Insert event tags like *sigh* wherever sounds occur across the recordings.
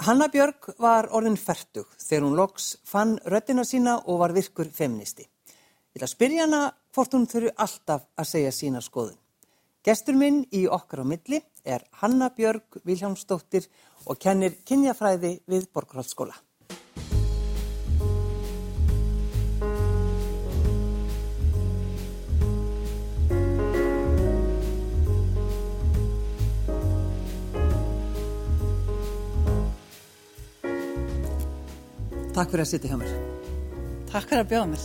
Hanna Björg var orðin færtug þegar hún loks fann röttina sína og var virkur feministi. Ég ætla að spyrja hana hvort hún þurfi alltaf að segja sína skoðun. Gestur minn í okkar á milli er Hanna Björg Viljámsdóttir og kennir kynjafræði við Borgarhaldsskóla. Takk fyrir að sitja hjá mér. Takk fyrir að bjóða mér.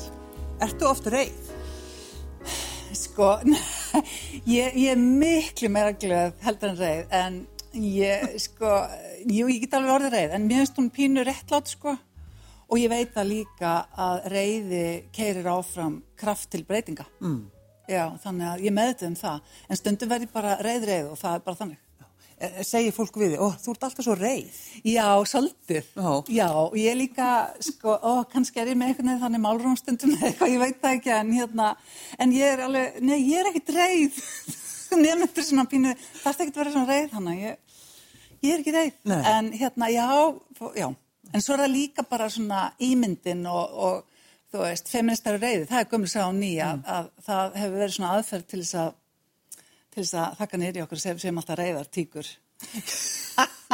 Ertu oft reið? Sko, *laughs* ég, ég er miklu meira glöð heldur en reið, en ég, sko, jú, ég get alveg orðið reið, en mér finnst hún pínu réttlátt, sko, og ég veit að líka að reiði keirir áfram kraft til breytinga. Mm. Já, þannig að ég meðtum um það, en stundum verði bara reið reið og það er bara þannig. Eh, segir fólk við þig, ó, þú ert alltaf svo reið. Já, svolítið. Já. Já, og ég líka, sko, ó, kannski er ég með veginn þannig málrónstundum eða eitthvað, ég veit það ekki, en hérna, en ég er alveg, nei, ég er ekkit reið. *laughs* Nefnendur svona pínu, það er ekkit verið svona reið, þannig, ég, ég er ekki reið. Nei. En hérna, já, já, en svo er það líka bara svona ímyndin og, og þú veist, feministar reiði, það er gömur sá nýja mm. að, að það hefur verið svona aðferð til þess að til þess að þakka nýri okkur sem, sem alltaf reyðar tíkur. *laughs*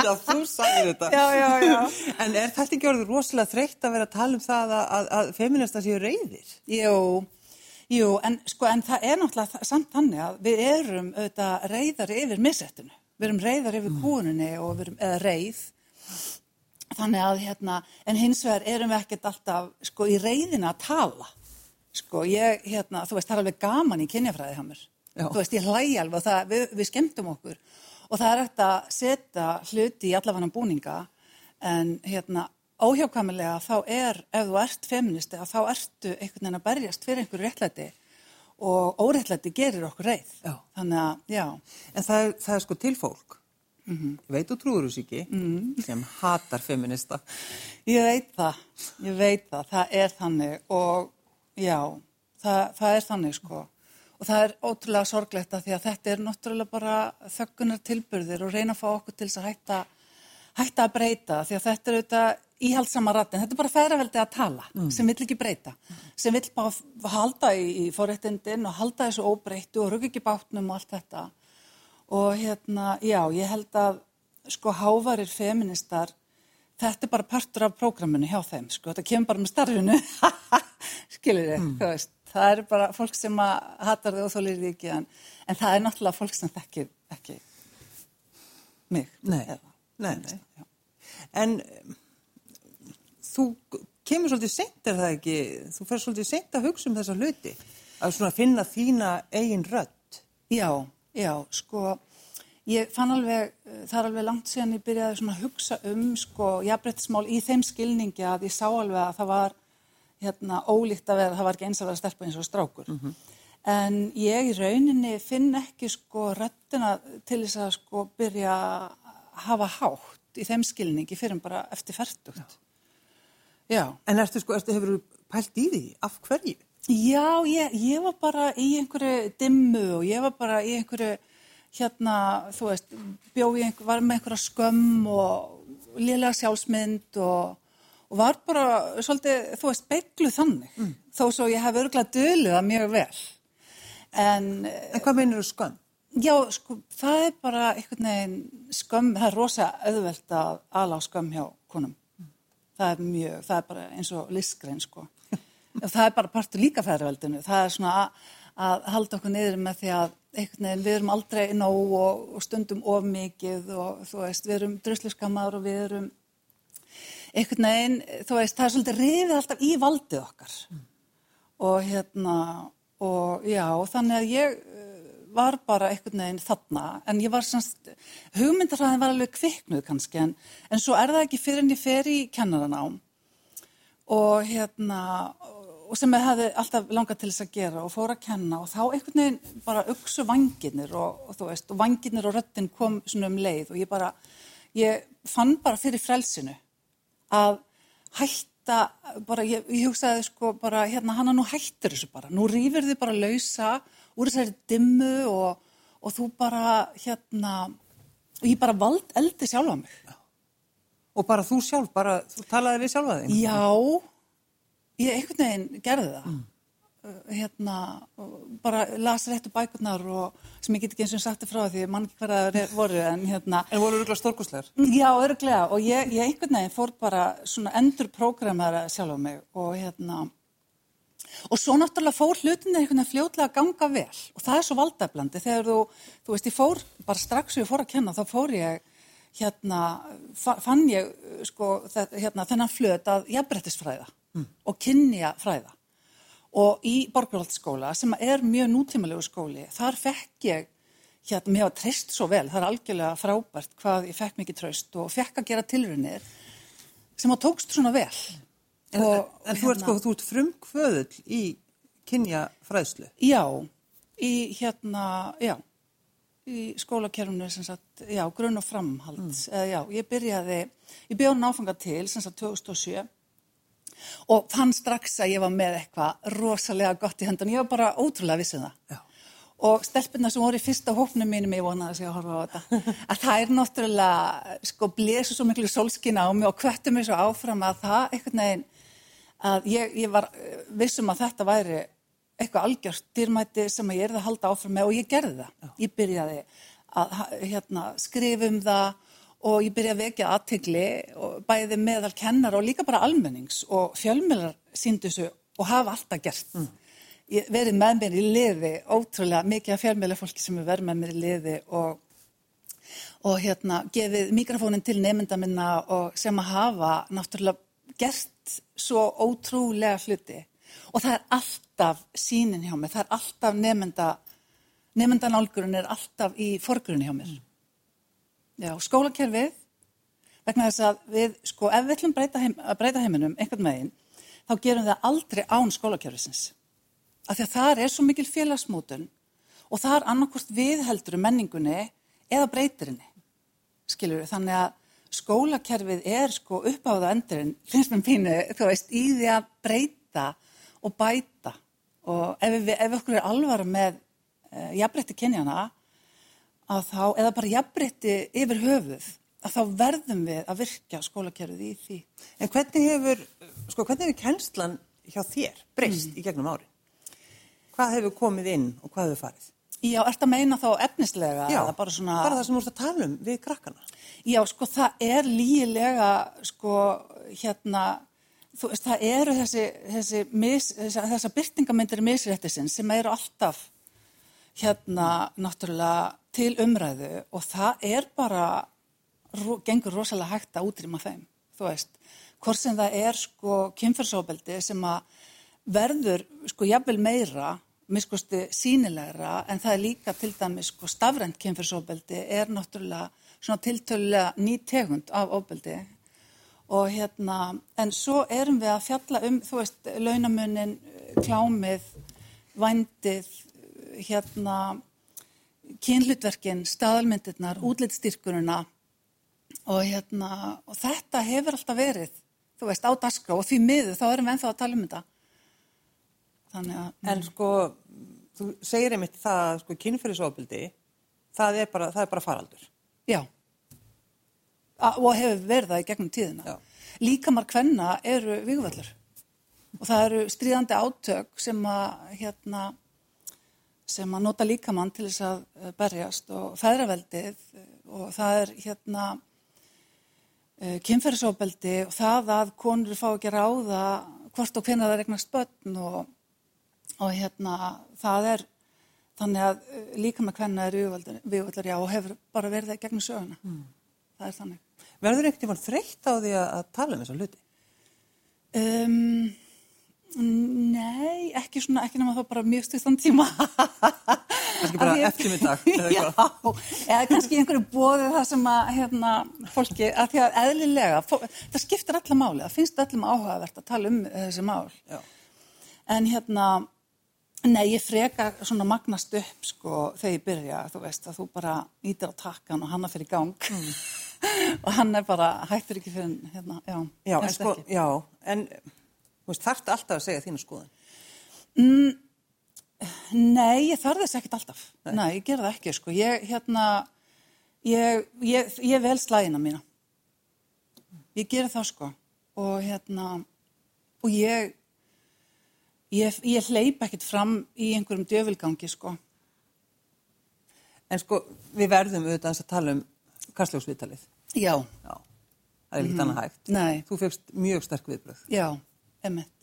Já, þú sagði þetta. Já, já, já. En er þetta ekki orðið rosalega þreytt að vera að tala um það að, að, að feminista séu reyðir? Jú, jú, en sko, en það er náttúrulega samt þannig að við erum auðvitað reyðar yfir missettinu. Við erum reyðar yfir mm. kúninni og við erum, eða reyð. Þannig að, hérna, en hins vegar erum við ekkert alltaf, sko, í reyðina að tala. Sko, ég, hérna, þú veist, það er alveg gaman í kynjafræði hjá mér Já. Þú veist, ég hlægi alveg og það, við, við skemmtum okkur og það er eftir að setja hluti í allafannan búninga en hérna óhjákvæmilega þá er, ef þú ert feministi, þá ertu einhvern veginn að berjast fyrir einhverju réttlæti og óréttlæti gerir okkur reið. Já. Þannig að, já. En það er, það er sko til fólk, mm -hmm. ég veit þú trúður þú síki, mm -hmm. sem hatar feminista. Ég veit það, ég veit það, það er þannig og já, það, það er þannig sko. Og það er ótrúlega sorglegt að því að þetta er náttúrulega bara þöggunar tilbyrðir og reyna að fá okkur til þess að hætta, hætta að breyta því að þetta er auðvitað íhaldsama ratin. Þetta er bara færaveldi að tala mm. sem vill ekki breyta, sem vill bara halda í, í forréttindin og halda þessu óbreytu og rugg ekki bátnum og allt þetta. Og hérna, já, ég held að sko hávarir feministar, þetta er bara partur af prógraminu hjá þeim, sko, þetta kemur bara með starfinu, *laughs* skilir þið, mm. þú veist það er bara fólk sem hattar þig og þólir þig ekki en, en það er náttúrulega fólk sem þekkir ekki mig Nei, eða, nei, nei. En um, þú kemur svolítið seint er það ekki? Þú fer svolítið seint að hugsa um þessa hluti að svona finna þína eigin rött Já, já, sko ég fann alveg, það er alveg langt síðan ég byrjaði svona að hugsa um sko jafnbrettismál í þeim skilningi að ég sá alveg að það var hérna, ólíkt að vera, það var ekki eins að vera stelpa eins og strákur. Mm -hmm. En ég í rauninni finn ekki sko röttina til þess að sko byrja að hafa hátt í þeim skilningi fyrir bara eftir færtugt. Já. En ertu sko, ertu hefur pælt í því? Af hverju? Já, ég, ég var bara í einhverju dimmu og ég var bara í einhverju, hérna, þú veist, bjóð ég einhver, var með einhverja skömm og liðlega sjálfsmynd og og var bara svolítið, þú veist, beigluð þannig mm. þó svo ég hef örgulega dölið það mjög vel en, en hvað meinir þú skömm? Já, sko, það er bara einhvern veginn skömm, það er rosa auðvelt að ala á skömm hjá konum mm. það er mjög, það er bara eins og listgrein, sko *laughs* það er bara partur líka fæðraveldinu, það er svona að, að halda okkur niður með því að einhvern veginn, við erum aldrei nóg og, og stundum of mikið og þú veist, við erum drusluskammaður og við erum einhvern veginn, þú veist, það er svolítið rifið alltaf í valdið okkar. Mm. og hérna og já, þannig að ég eh, var bara einhvern veginn þarna. En ég var svona, hugmyndarhæðin var alveg kviknuð kannski en, en svo er það ekki fyrir en ég fer í kennaranám og hérna og sem ég hefði alltaf langað til þess að gera og fór að kenna og þá einhvern veginn bara auksu vanginir og, og þú veist, og vanginir og röttin kom svona um leið og ég bara, ég fann bara fyrir frelsinu að hætta, bara ég, ég hugsaði sko bara hérna hana nú hættir þessu bara, nú rýfur þið bara lausa úr þessari dimmu og, og þú bara hérna, og ég bara vald eldi sjálfa mig. Og bara þú sjálf, bara þú talaði við sjálfa þig? Já, ég einhvern veginn gerði það. Mm. Hérna, bara las réttu bækurnar og sem ég get ekki eins og sagt frá því mann ekki hverja voru en hérna En voru öruglega stórkoslegar? Já, öruglega og ég, ég einhvern veginn fór bara svona endur prógramara sjálf á mig og hérna og svo náttúrulega fór hlutinni einhvern veginn fljóðlega að ganga vel og það er svo valdæflandi þegar þú, þú veist, ég fór bara strax og ég fór að kenna þá fór ég hérna, fann ég sko hérna þennan flöt að jafnbrettisfræða mm. og kynja fræða og í Borgarhaldsskóla sem er mjög nútímalegu skóli, þar fekk ég hérna, mér var treyst svo vel, það er algjörlega frábært hvað ég fekk mikið treyst og fekk að gera tilrunir sem að tókst svona vel. En, og, en þú ert hérna, sko, þú ert frumkvöðull í kynja fræðslu? Já, í hérna, já, í skólakerfunu sem sagt, já, grunn og framhalds, mm. eða já, ég byrjaði, ég bjóði náfanga til sem sagt 2007 og fann strax að ég var með eitthvað rosalega gott í hendan, ég var bara ótrúlega vissið um það. Já. Og stelpuna sem voru í fyrsta hópnum mínum, ég vonaði að segja að horfa á þetta, *laughs* að það er náttúrulega, sko, blésu svo miklu solskina á mig og kvöttu mig svo áfram að það, einhvern veginn, að ég, ég var eh, vissum að þetta væri eitthvað algjörst dýrmæti sem ég erði að halda áfram með og ég gerði það. Já. Ég byrjaði að hérna, skrifum það og ég byrja að vekja aðtegli bæði meðal kennar og líka bara almennings og fjölmjölar síndu þessu og hafa alltaf gert. Mm. Ég verið með mér í liði, ótrúlega mikið af fjölmjölar fólki sem er verið með mér í liði og, og hérna gefið mikrofónin til nefnda minna og sem að hafa náttúrulega gert svo ótrúlega hluti og það er alltaf sínin hjá mér, það er alltaf nefnda, nefndanálgurinn er alltaf í forgrunni hjá mér. Mm. Já, skólakerfið, vegna þess að við, sko, ef við ætlum breyta heim, að breyta heiminum einhvern veginn, þá gerum við það aldrei án skólakerfisins. Af því að það er svo mikil félagsmótun og það er annarkost viðheldur um menningunni eða breytirinni, skiljur við. Þannig að skólakerfið er sko uppáða endurinn, finnst mér pínu, þú veist, í því að breyta og bæta og ef, við, ef okkur er alvara með e, jafnbreytti kynjana, að þá, eða bara jafnbritti yfir höfuð, að þá verðum við að virka skólakerfið í því. En hvernig hefur, sko, hvernig hefur kennslan hjá þér breyst mm. í gegnum ári? Hvað hefur komið inn og hvað hefur farið? Já, ert að meina þá efnislega? Já, bara, svona... bara það sem ert að tala um við krakkana. Já, sko, það er lílega, sko, hérna, þú veist, það eru þessi, þessi, mis, þessa byrtingamindir misrættisins sem eru alltaf hérna náttúrulega til umræðu og það er bara, gengur rosalega hægt að útrýma þeim, þú veist. Hvort sem það er sko kynferðsóbeldi sem að verður sko jafnvel meira, miskusti sínilegra en það er líka til dæmis sko stafrænt kynferðsóbeldi er náttúrulega svona tiltölulega nýtegund af óbeldi og hérna en svo erum við að fjalla um þú veist launamunin, klámið, vændið hérna kynlutverkin, staðalmyndirnar, mm. útlitstyrkuruna og hérna og þetta hefur alltaf verið þú veist á daska og því miður þá erum við ennþá að tala um þetta þannig að en mm. sko þú segir einmitt það sko kynferðisofbildi það er bara, það er bara faraldur já A og hefur verið það í gegnum tíðina já. líkamar hvenna eru vigvöldur og það eru stríðandi átök sem að hérna sem að nota líkamann til þess að eh, berjast og feðraveldið eh, og það er hérna uh, kynferðsóbeldi og það að konur fá ekki ráða hvort og hvernig það eignast börn og, og hérna það er þannig að líkamann hvernig er viðvöldur já og hefur bara verið það gegnum söguna. Mm. Það er þannig. Verður ekkert í mann þreytt á því að tala um þessu hluti? Um, Nei, ekki svona, ekki nema þá bara mjög stuttan tíma. Kannski bara ég, eftir mig dag. Já, eða kannski einhverju bóðið það sem að, hérna, fólki, að því að eðlilega, fólk, það skiptir allar máli, það finnst öllum áhugavert að tala um þessi mál. Já. En hérna, nei, ég freka svona magnast upp, sko, þegar ég byrja, þú veist, að þú bara ítir á takkan og hanna fyrir gang. Mm. *laughs* og hann er bara, hættur ekki fyrir, hérna, já. Já, en sko, já, en... Veist, þarftu alltaf að segja þínu skoðan? Mm, nei, ég þarf þess ekkert alltaf. Nei. nei, ég ger það ekki, sko. Ég, hérna, ég, ég, ég vel slægina mína. ég gerir það sko og hérna og ég ég, ég hleyp ekkert fram í einhverjum djöfilgangi sko En sko, við verðum auðvitað að tala um kastljósvitalið. já, Já, það er ekkert annað hægt. nei, Þú fegst mjög sterk viðbröð. já, emitt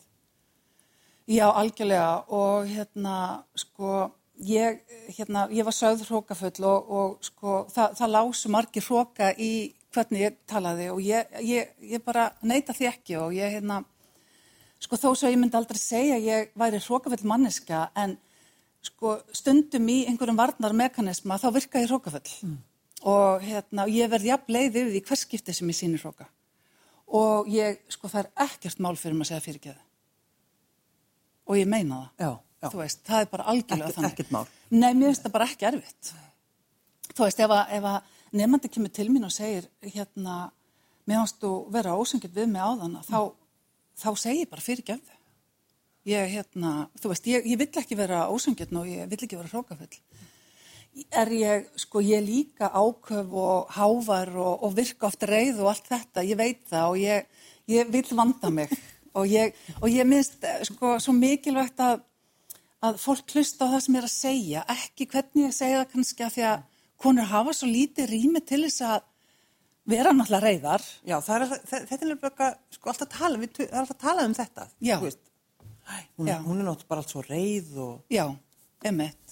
já, algjörlega. Og hérna sko ég, hérna, ég var sögð hrókafull og, og sko það, það lásu margir hróka í hvernig ég talaði og ég, ég, ég bara neita því ekki og ég hérna sko þó svo ég myndi aldrei segja að ég væri hrókafull manneska en sko stundum í einhverjum varnarmekanisma þá virka ég hrókafull. Mm. og hérna ég verð jafn leið yfir því hvers skipti sem ég sýnir hróka og ég sko það er ekkert mál fyrir maður að segja fyrirgeðu og ég meina það. Já, já. þú veist, það er bara algjörlega Ekkert- þannig. ekkert mál. Nei, mér finnst það bara ekki erfitt. Þú veist, ef að, að nefnandi kemur til mín og segir hérna, mér finnst þú vera ósengið við mig áðan þá, þá segir ég bara fyrirgefðu. Ég, hérna, þú veist, ég, ég vill ekki vera ósengið og ég vill ekki vera hrókafull er ég, sko, ég er líka áköf og hávar og, og virka oft reið og allt þetta, ég veit það og ég, ég vil vanda mig *laughs* og ég, og ég minnst, sko, svo mikilvægt að, að fólk hlusta á það sem ég er að segja, ekki hvernig ég segja það kannski að því að konur hafa svo lítið rými til þess að vera náttúrulega reyðar. Já, er þetta er nefnilega sko alltaf tala, við, það er alltaf talað um þetta. Já. Þú veist, Æ, hún, hún er náttúrulega bara allt svo reið og... Já, emitt.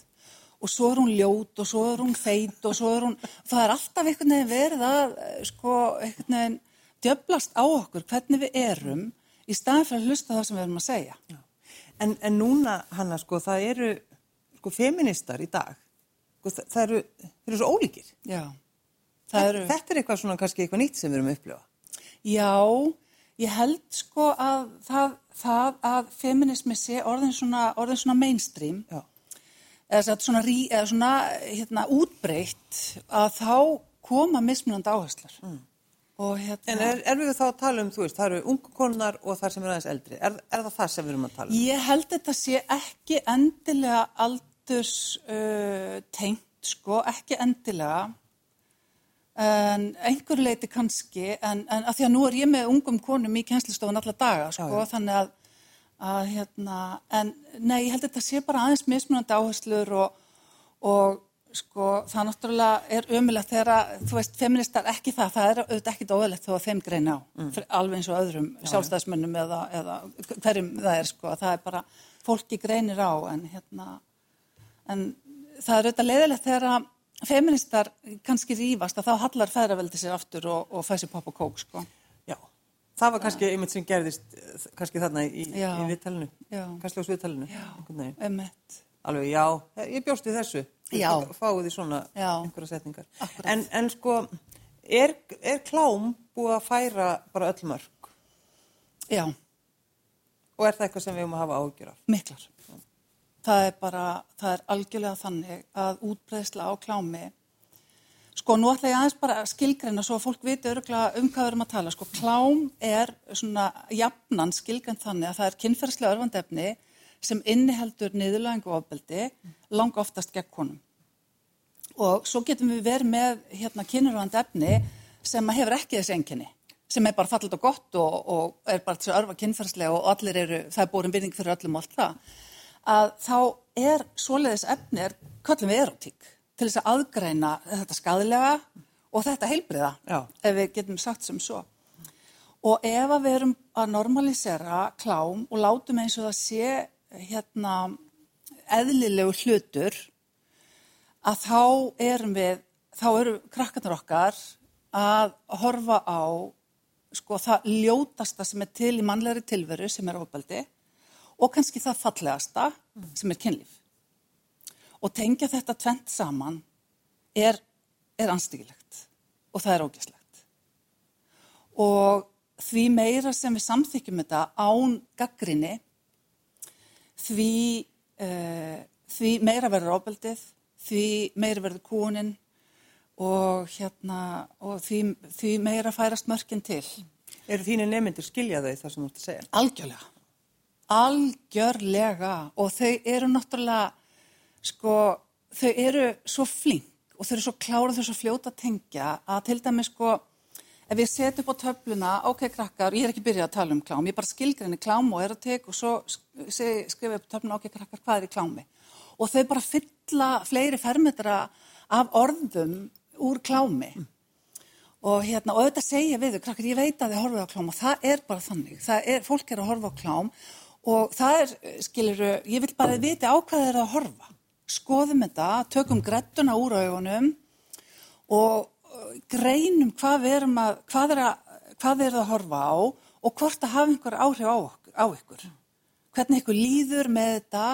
Og svo er hún ljót og svo er hún feit og svo er hún, það er alltaf einhvern veginn verið að, eh, sko, einhvern veginn djöblast á okkur hvernig við erum í staðin fyrir að hlusta það sem við erum að segja. En, en núna, Hanna, sko, það eru sko feministar í dag, sko, það, það eru, þeir eru svo ólíkir. Já. Það eru, Þetta er eitthvað svona kannski eitthvað nýtt sem við erum að upplifa. já, ég held sko að það, það að feminismi sé orðin svona, orðin svona mainstream, Já. Eða svona, rí, eða svona hérna, útbreytt að þá koma mismunandi áherslur. Mm. Hérna... En er, er við þá að tala um, þú veist, það eru ungu konar og þar sem eru aðeins eldri. Er, er það það sem við erum að tala um? Ég held þetta sé ekki endilega aldurs uh, tengt, sko, ekki endilega, en einhver leiti kannski, en, en að því að nú er ég með ungum konum í kjenslistofun alla daga, sko, Já, já. þannig að, að, hérna, en nei, ég held þetta sé bara aðeins mismunandi áherslur og, og sko, það náttúrulega er ömulegt þegar að, þú veist, feministar ekki það, það er auðvitað ekkit óðalegt þó að þeim greina á, mm. alveg eins og öðrum sjálfstæðismönnum eða, eða hverjum það er, sko, það er bara, fólki greinir á, en hérna, en það er auðvitað leiðilegt þegar að feministar kannski rífast að þá hallar feðraveldi sér aftur og, og fæsir pop og kók, sko. Það var kannski einmitt sem gerðist eh, kannski þarna í, í. Já. Kannski á. Emmett. Alveg, já, ég bjóst við þessu. Já. Fáið því svona Já. einhverja setningar. En, en sko, er, er klám búið að færa bara öll mörg? Já, Og er það eitthvað sem við höfum að hafa áhugjur af? miklar. Það er bara, það er algjörlega þannig að útbreðsla á klámi, sko nú ætla ég aðeins bara að skilgreina svo að fólk viti öruglega um hvað við erum að tala. Sko klám er svona jafnan skilgrein þannig að það er kynferðslega örfandefni sem inniheldur niðurlægingu og ofbeldi, langa oftast gegn konum. Og svo getum við verið með hérna kynurvand efni sem hefur ekki þessi enginni, sem er bara fallit og gott og, og er bara að örfa kynferðslega og allir eru, það er búin vinning fyrir öllum og allt það, að þá er svoleiðis efni, er, köllum erotík, til þess að aðgreina þetta skadilega og þetta heilbriða, Já. ef við getum sagt sem svo. Og ef að við erum að normalisera klám og látum eins og það sé hérna eðlilegu hlutur, að þá erum við, þá eru krakkarnar okkar að horfa á sko það ljótasta sem er til í mannlegri tilveru sem er ofbeldi og kannski það fallegasta sem er kynlíf. Og tengja þetta tvent saman er, er anstíkilegt og það er ógæslegt. Og því meira sem við samþykjum þetta án gaggrinni, því, uh, því meira verður ofbeldið, því meira verður kúnin og, hérna, og því, því meira færast mörkin til. Eru þínir nemyndir skilja þau það sem þú ert að segja? Algjörlega. Algjörlega. Og þau eru náttúrulega, sko, þau eru svo flink og þau eru svo klára þau svo fljóta að tengja að til dæmis sko, ef ég set upp á töfluna, ok krakkar, ég er ekki byrjað að tala um klám, ég bara skilgrinni klám og erotik og svo skrifa upp á töfluna, ok krakkar, hvað er í klámi? Og þau bara fylla fleiri fermetra af orðum úr klámi. Mm. Og, hérna, og þetta segja við þau, krakkar, ég veit að þið horfið á klám og það er bara þannig. Það er, fólk er að horfa á klám og það er, skiluru, ég vil bara vita á hvað þeir eru að horfa. Skoðum þetta, tökum grettuna úr augunum og greinum hvað að, hvað er að, hvað er að horfa á og hvort að hafa einhver áhrif á, á ykkur. Hvernig ykkur líður með þetta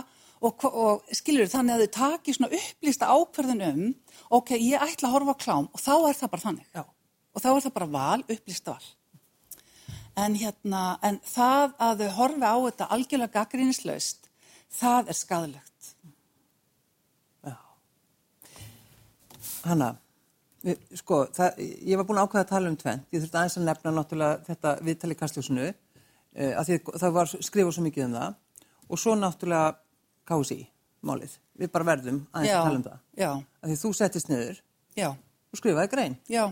og, og skilur þannig að þau taki svona upplýsta ákverðin um, ok, ég ætla að horfa á klám og þá er það bara þannig. Já. Og þá er það bara val, upplýsta val. En hérna, en það að þau horfi á þetta algjörlega gaggrínislaust, það er skadalegt. Já. Hanna, Sko, það, ég var búin að ákvæða að tala um tvent. Ég þurfti aðeins að nefna náttúrulega þetta viðtali kastljósinu uh, að því það var skrifað svo mikið um það og svo náttúrulega kási málið. Við bara verðum aðeins já, að tala um það. Já. Að því þú settist niður já. og skrifaði grein. Já.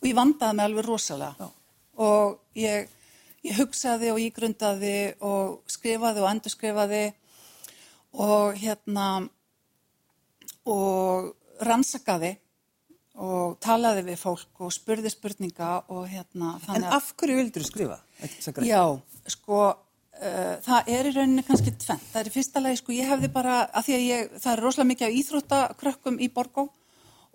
Og ég vandaði mig alveg rosalega. Og ég, ég hugsaði og ég grundaði og skrifaði og endur skrifaði og hérna og rannsakaði og talaði við fólk og spurði spurninga og hérna En af hverju vildur þú skrifa? Já, sko uh, það er í rauninni kannski tvent það er í fyrsta lagi, sko, ég hefði bara að því að ég, það er rosalega mikið á íþróttakrökkum í Borgó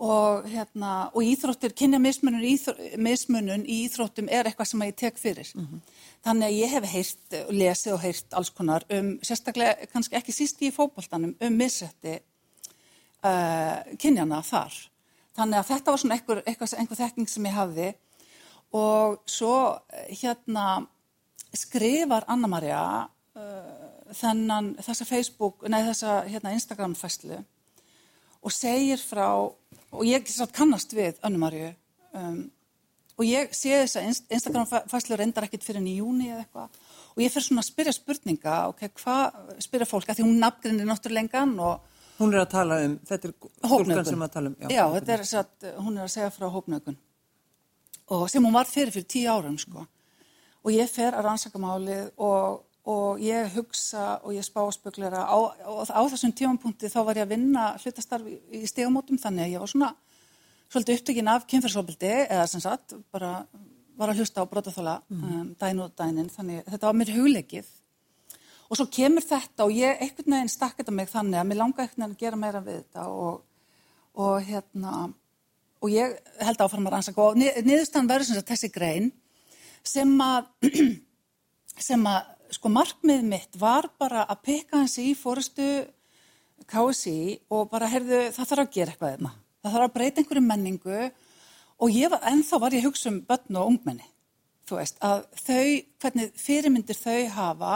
og hérna, og íþróttir, kynja mismunun, íþró, mismunun í íþróttum er eitthvað sem ég tek fyrir mm -hmm. þannig að ég hef heirt, lesið og heirt alls konar um, sérstaklega kannski ekki síst í fókbaltanum um misrætti uh, kynjana þar. Þannig að þetta var svona einhver, einhver, einhver þekking sem ég hafði. Og svo eh, hérna skrifar Anna-Maria uh, þennan, þessa Facebook, nei þessa hérna, Instagram-fæslu og segir frá, og ég kannast við Anna-Mariu um, og ég sé þessa Instagram-fæslu reyndar ekkit fyrir nýjúni eða eitthvað. Og ég fyrir svona að spyrja spurninga, ok, hvað spyrja fólk, að því hún nafngrinir náttúrulengan og Hún er að tala um, þetta er stúlkan sem að tala um. Já, já þetta er satt, hún er að segja frá hópnökun og sem hún var fyrir fyrir tíu árum sko. Og ég fer að rannsaka málið og, og ég hugsa og ég spá spöglera á, og á þessum tífampunkti þá var ég að vinna hlutastarfi í stegamótum þannig að ég var svona svolítið upptökin af kynferðsóbildi eða sem sagt bara var að hlusta á brotaþóla mm. um, dæn og dænin þannig þetta var mér hugleikið og svo kemur þetta og ég einhvern veginn stakk þetta mig þannig að mér langa einhvern veginn að gera meira við þetta og, og hérna og ég held áfram að rannsaka og niðurstann verður sem sagt þessi grein sem að *clears throat* sem að sko markmið mitt var bara að peka hans í fórustu KSI og bara heyrðu það þarf að gera eitthvað þeirna það þarf að breyta einhverju menningu og ég var, ennþá var ég að hugsa um börn og ungmenni. Þú veist að þau, hvernig fyrirmyndir þau hafa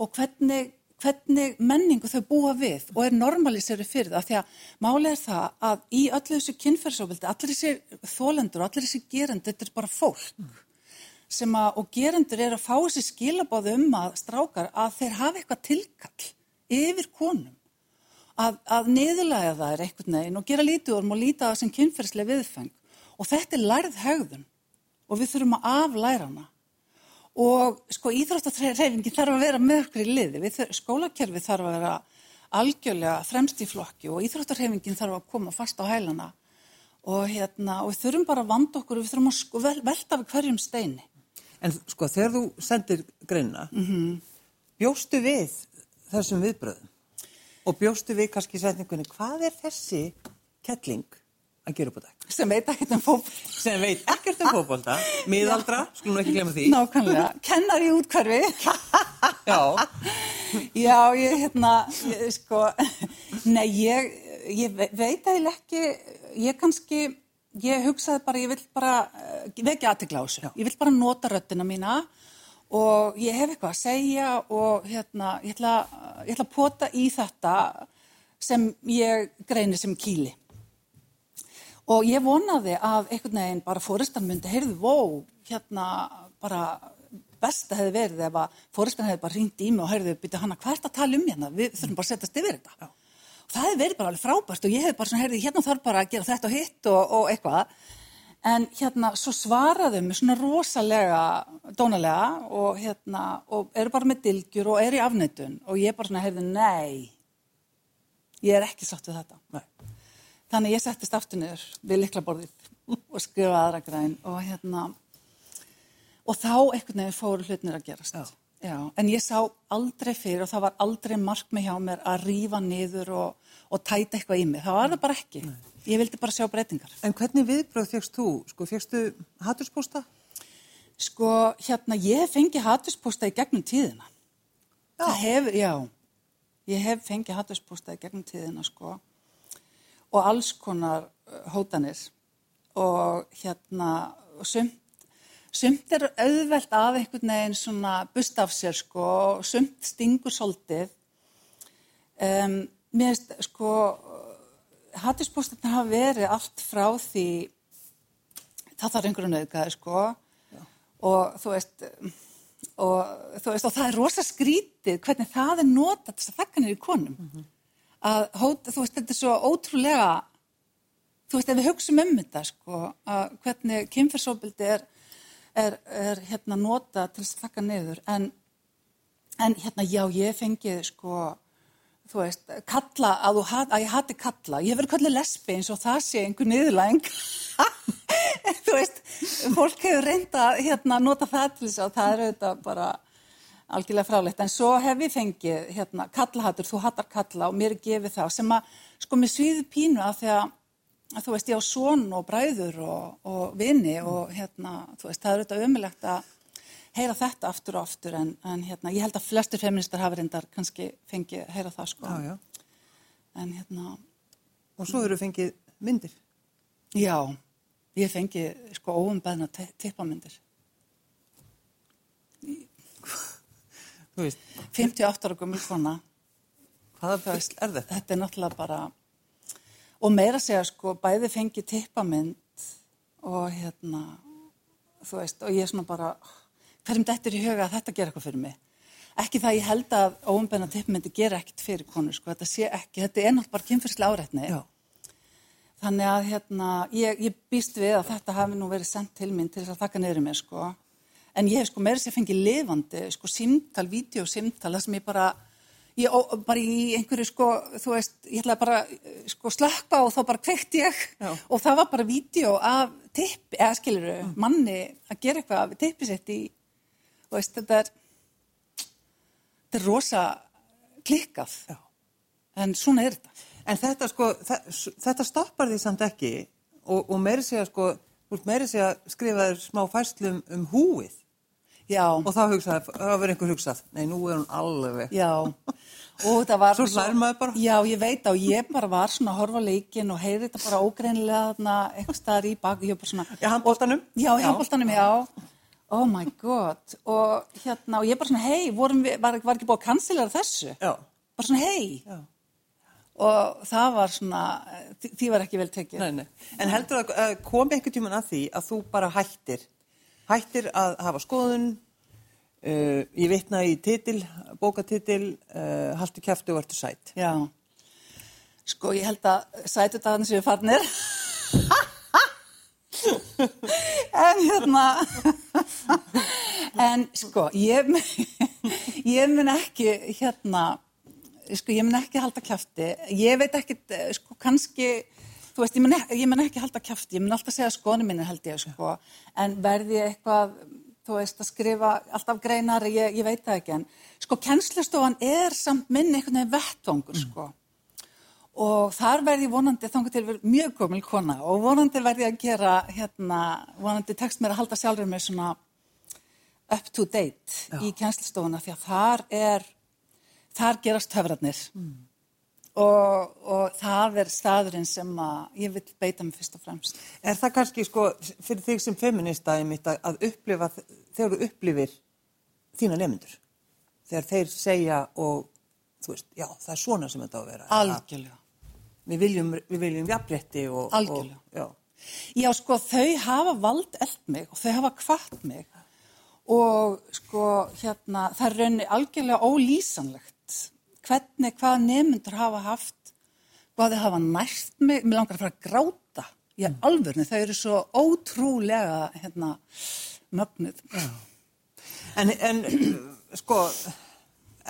og hvernig, hvernig menningu þau búa við og er normaliseri fyrir það. Því að málið er það að í öllu þessu kynferðsófildi, allir þessi þólendur og allir þessi gerendur, þetta er bara fólk sem að, og gerendur er að fá þessi skilabáðu um að strákar að þeir hafa eitthvað tilkall yfir konum. Að, að niðurlæga það er einhvern veginn og gera lítið orm og líta það sem kynferðslega viðfeng. Og þetta er lærð högðun og við þurfum að aflæra hana og sko íþróttarreifingin þarf að vera með okkur í liði, við, skólakerfi þarf að vera algjörlega fremst í flokki og íþróttarreifingin þarf að koma fast á hælana og, hérna, og við þurfum bara að vanda okkur og við þurfum að sko, vel, velta við hverjum steini. En sko þegar þú sendir greina, mm -hmm. bjóstu við þessum viðbröðum og bjóstu við kannski setningunni, hvað er þessi kettling að gera upp á dag? Sem veit ekkert um fókbólta sem veit ekkert um fókbólta miðaldra, skulum ekki glemja því. Nákvæmlega, kennar í útkvarfi já. Já, ég, hérna ég, sko, nei, ég ég veit eiginlega ekki ég kannski, ég hugsaði bara ég vil bara, veit ekki aðtegla á þessu. Ég vil bara nota röttina mína og ég hef eitthvað að segja og hérna, ég ætla, ég ætla að pota í þetta sem ég greinir sem kýli Og ég vonaði að einhvern veginn bara fóristan myndi, heyrðu, vó, hérna bara besta hefði verið ef að fóristan hefði bara ringt í mig og heyrðu, byrja hana, er þetta að tala um hérna? Við þurfum bara að setjast yfir þetta. Já. Það hefði verið bara alveg frábært og ég hefði bara svona, heyrðu, hérna þarf bara að gera þetta og hitt og, og eitthvað. En hérna, svo svaraðu mér svona rosalega, dónalega og hérna, og eru bara með dilgjur og eru í afnættun og ég bara svona heyrði, nei, ég er ekki sátt við þetta. Nei. Þannig ég settist aftur niður við liklaborðið *laughs* og skrifaði aðra græn og hérna, og þá einhvern veginn fóru hlutnir að gerast. Já. Já, en ég sá aldrei fyrir og það var aldrei markmið hjá mér að rífa niður og, og tæta eitthvað í mig. Það var það bara ekki. Ég vildi bara sjá breytingar. En hvernig viðbröð fegst þú? Sko, fegstu hatturspósta? Sko, hérna, ég hef fengið hattuspósta í gegnum tíðina. Já. Hefur, já. Ég hef fengið hattuspósta í gegnum tíðina, sko. Og alls konar uh, hótanir. Og hérna, og sumt, sumt er auðvelt af einhvern veginn svona bust af sér, sko. Og sumt stingur svolítið. Um, mér veist, sko, hattuspóstarnir hafa verið allt frá því, það þarf einhverju nauðgæði, sko og þú veist og þú veist og það er rosa skrítið hvernig það er notað þess að þakka niður í konum að hóta, þú veist þetta er svo ótrúlega þú veist ef við hugsaum um þetta sko að hvernig kynferðsóbildi er, er, er hérna notað til að þakka niður. En, en hérna já ég fengið sko þú veist, kalla, að, hat- að ég hati kalla, ég verið kallið lesbi eins og það sé einhver niðurlæng *laughs* þú veist, fólk hefur reynda hérna nota það til þess að það er auðvitað bara algjörlega fráleitt, en svo hef ég fengið hérna kallahattur, þú hattar kalla og mér er gefið það sem að sko mér svíði pínu af því að, að þú veist ég á son og bræður og, og vini og hérna, þú veist, það er auðvitað ömulegt að heyra þetta aftur og aftur en, en hérna, ég held að flestur feministar hafa reyndar kannski fengið að heyra það sko Já, já. en hérna, Og svo eru fengið myndir. já ég fengi sko óumbeðna tippamyndir Þú veist, 58 ára gömul kona hvaða best er þetta? þetta er náttúrulega bara og meira segja sko bæði fengi tippamynd og hérna þú veist og ég er svona bara hverjum þetta er í huga að þetta gera eitthvað fyrir mig ekki það ég held að óumbeðna tippmyndi gera ekkert fyrir konu sko þetta sé ekki, þetta er náttúrulega bara kynfyrslega áreitni Já. Þannig að hérna, ég, ég býst við að þetta hafi nú verið sendt til mín til þess að niður í mér sko. En ég hef sko meira sér fengið lifandi, sko símtal, vídeosimtal, það sem ég bara, ég, ó, bara í einhverju sko, þú veist, ég ætlaði bara sko slökka og þá bara kveikt ég Já. og það var bara vídeo af tippi, eða skiluru, manni að gera eitthvað af tippi sitt í, þú veist, þetta er, þetta er rosa klikkað, Já. en svona er þetta. En þetta sko, þe- þetta stoppar því samt ekki og, og meiri segja sko, þú ert meiri segja skrifa þér smá fæslum um húið Já. og þá hugsaði, þá verður einhver hugsað, nei nú er hún alveg. Já, og það var... *laughs* Svo hlær maður bara. Já, ég veit á, ég bara var svona að horfa á leikinn og heyri þetta bara ógreinilega þarna eitthvað staðar í bak, ég var bara svona... Já, handboltanum? Já, í handbóltanum, já. Oh my god, og hérna, og ég bara svona, hei, var, var ekki búið að kansilera þessu? Já. Bara svona, hei. Já. Og það var svona, því, var ekki vel tekið. Nei, nei. En heldur að komi einhvern tíman að því að þú bara hættir, hættir að hafa skoðun, uh, ég vitna í titil, bókatitil, uh, haltu kæftu og verður sætt. Já. Sko, ég held að sætu dagarnir séu farnir. *laughs* en hérna, *laughs* en sko, ég, *laughs* ég mun ekki, hérna, sko, ég mun ekki halda kjafti. Ég veit ekki, sko, kannski, þú veist, ég mun ekki, mun ekki halda kjafti. Ég mun alltaf segja skonu minni held ég, sko. En verði ég eitthvað, þú veist, að skrifa alltaf greinar, ég, ég veit það ekki. En sko, kennslustofan er samt minn einhvern veginn vettvangur, sko. Og þar verði ég vonandi þangar til verið mjög gömul kona og vonandi verði ég að gera, hérna, vonandi tekst mér að halda sjálfur mér svona up to date í kennslistofuna því að þar er, þar gerast höfratnir og, og það er staðurinn sem að ég vil beita mig fyrst og fremst. Er það kannski sko fyrir þig sem feminista einmitt að, að upplifa, þegar þú upplifir þína nefndur? Þegar þeir segja og þú veist, já það er svona sem þetta á að vera. Algjörlega. Við viljum, við viljum jafnrétti og... Algjörlega. Og, já. Já, sko, þau hafa vald eld mig og þau hafa kvart mig og sko, hérna, það er raunni algjörlega ólýsanlegt hvernig, hvað nefndur hafa haft, hvað þau hafa nært mig, mér langar að fara að gráta, í alvörni, þau eru svo ótrúlega hérna, mögnuð. En, en sko,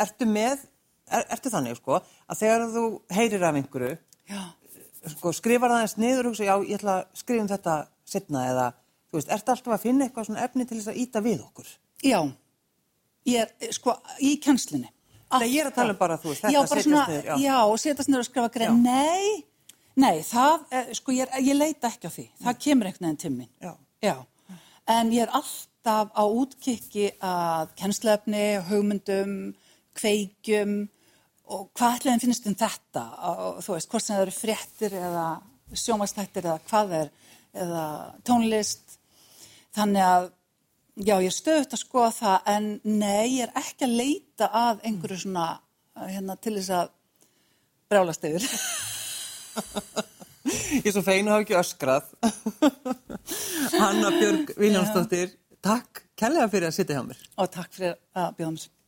ertu með, er, ertu þannig sko, að þegar þú heyrir af einhverju, sko, skrifar það eins niður og hugsa, já, ég ætla að skrifa um þetta setna eða, þú veist, ertu alltaf að finna eitthvað svona efni til þess að íta við okkur? já, ég er sko í kennslinni. Nei, ég er að tala um bara, þú veist, þetta setjast niður, já. setjast niður og skrifa grein. Nei, nei, það, eh, sko, ég, er, ég leita ekki á því. Það kemur einhvern veginn til mín. Já. Já, en ég er alltaf á útkikki að kennslefni, hugmyndum, kveikjum og hvað ætlaðin finnst um þetta og þú veist, hvort sem það eru fréttir eða sjómastættir eða hvað er eða tónlist þannig að já, ég er stöðut að skoða það en nei, ég er ekki að leita að einhverju svona hérna til þess að brjálast yfir *laughs* Ég er svo fein að hafa ekki öskrað. *laughs* Hanna Björg Viljámsdóttir, takk kærlega fyrir að sitja hjá mér. og takk fyrir að bjóða mér